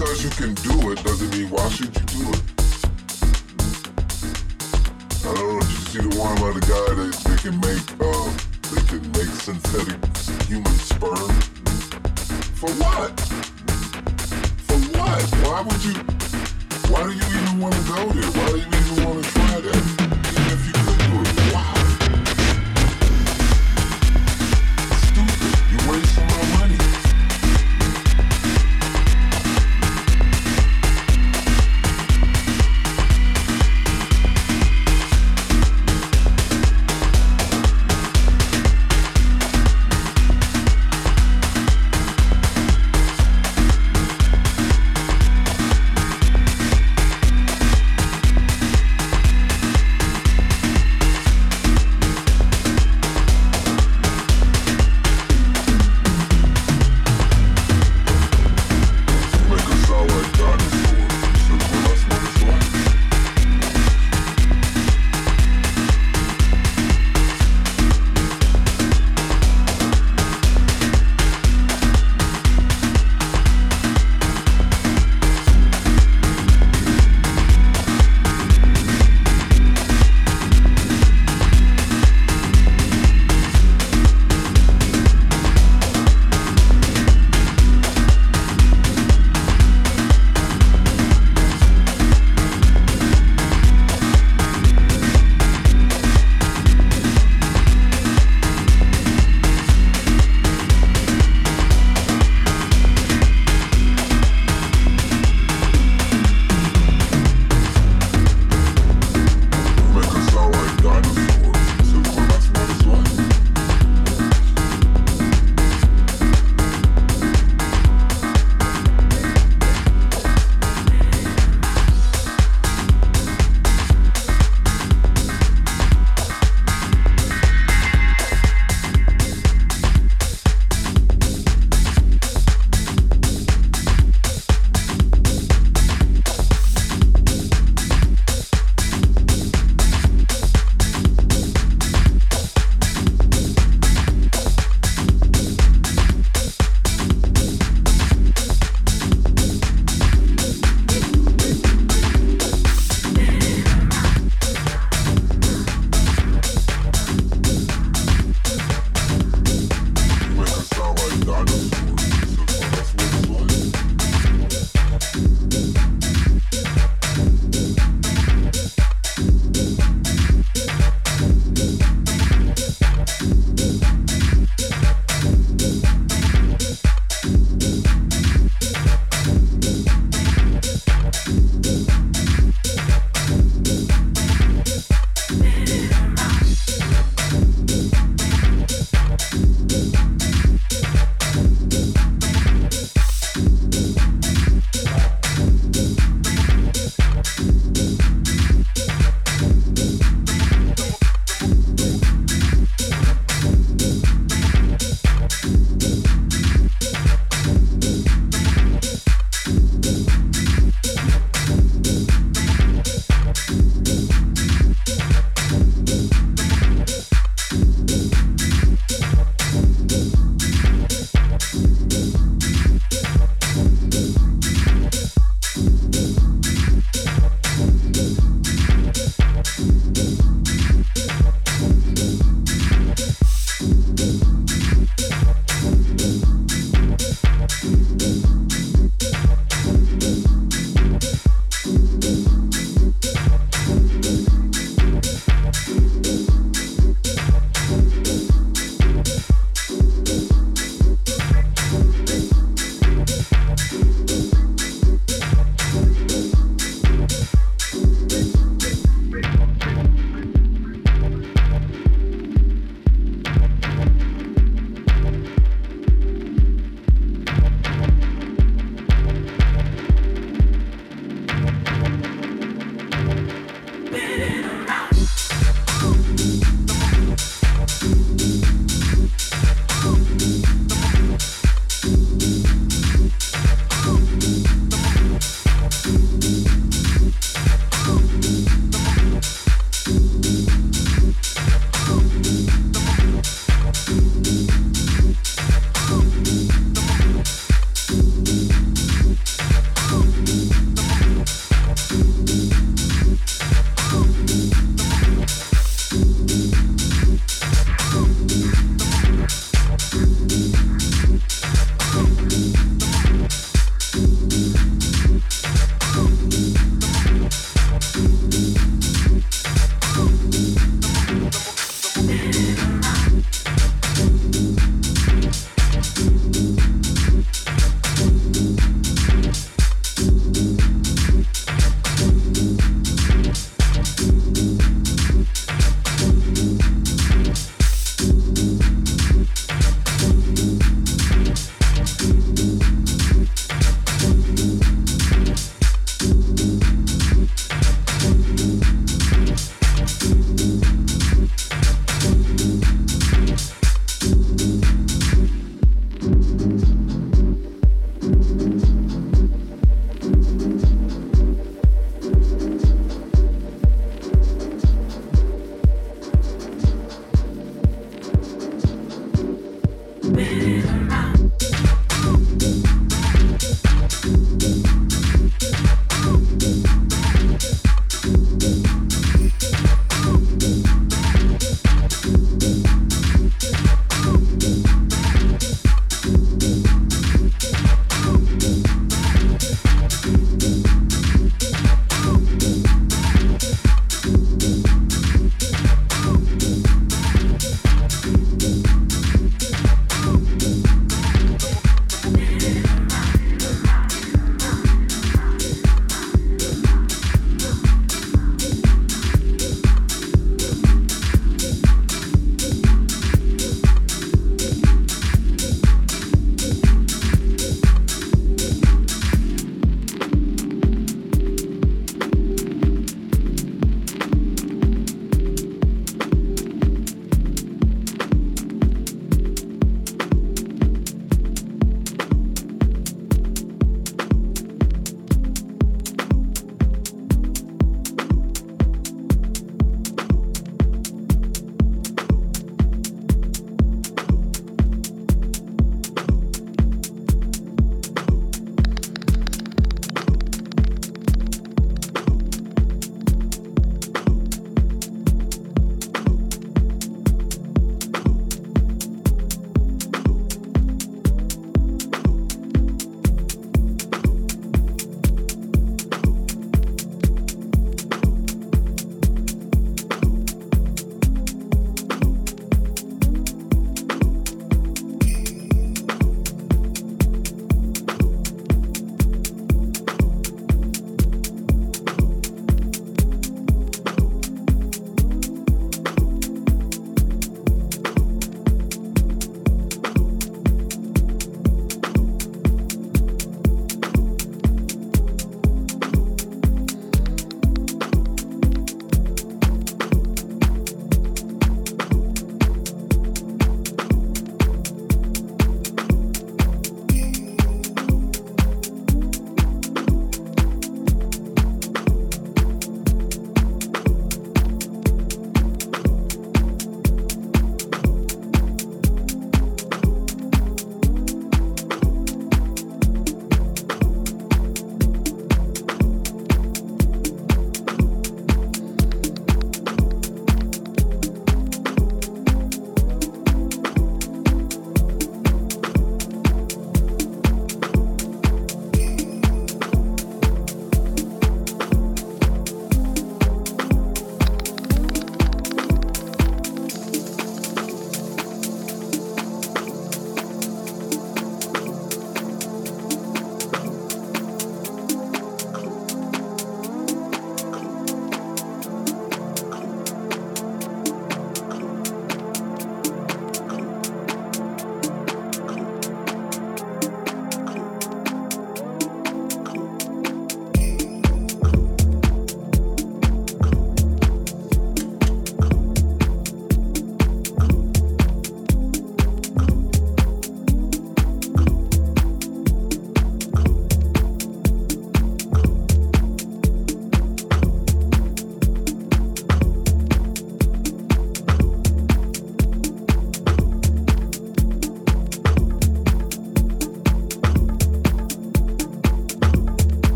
because you can do it doesn't mean why should you do it? I don't know. Did you see the one about the guy that they can make uh, they can make synthetic human sperm? For what? For what? Why would you? Why do you even want to go there? Why do you even want to? try that?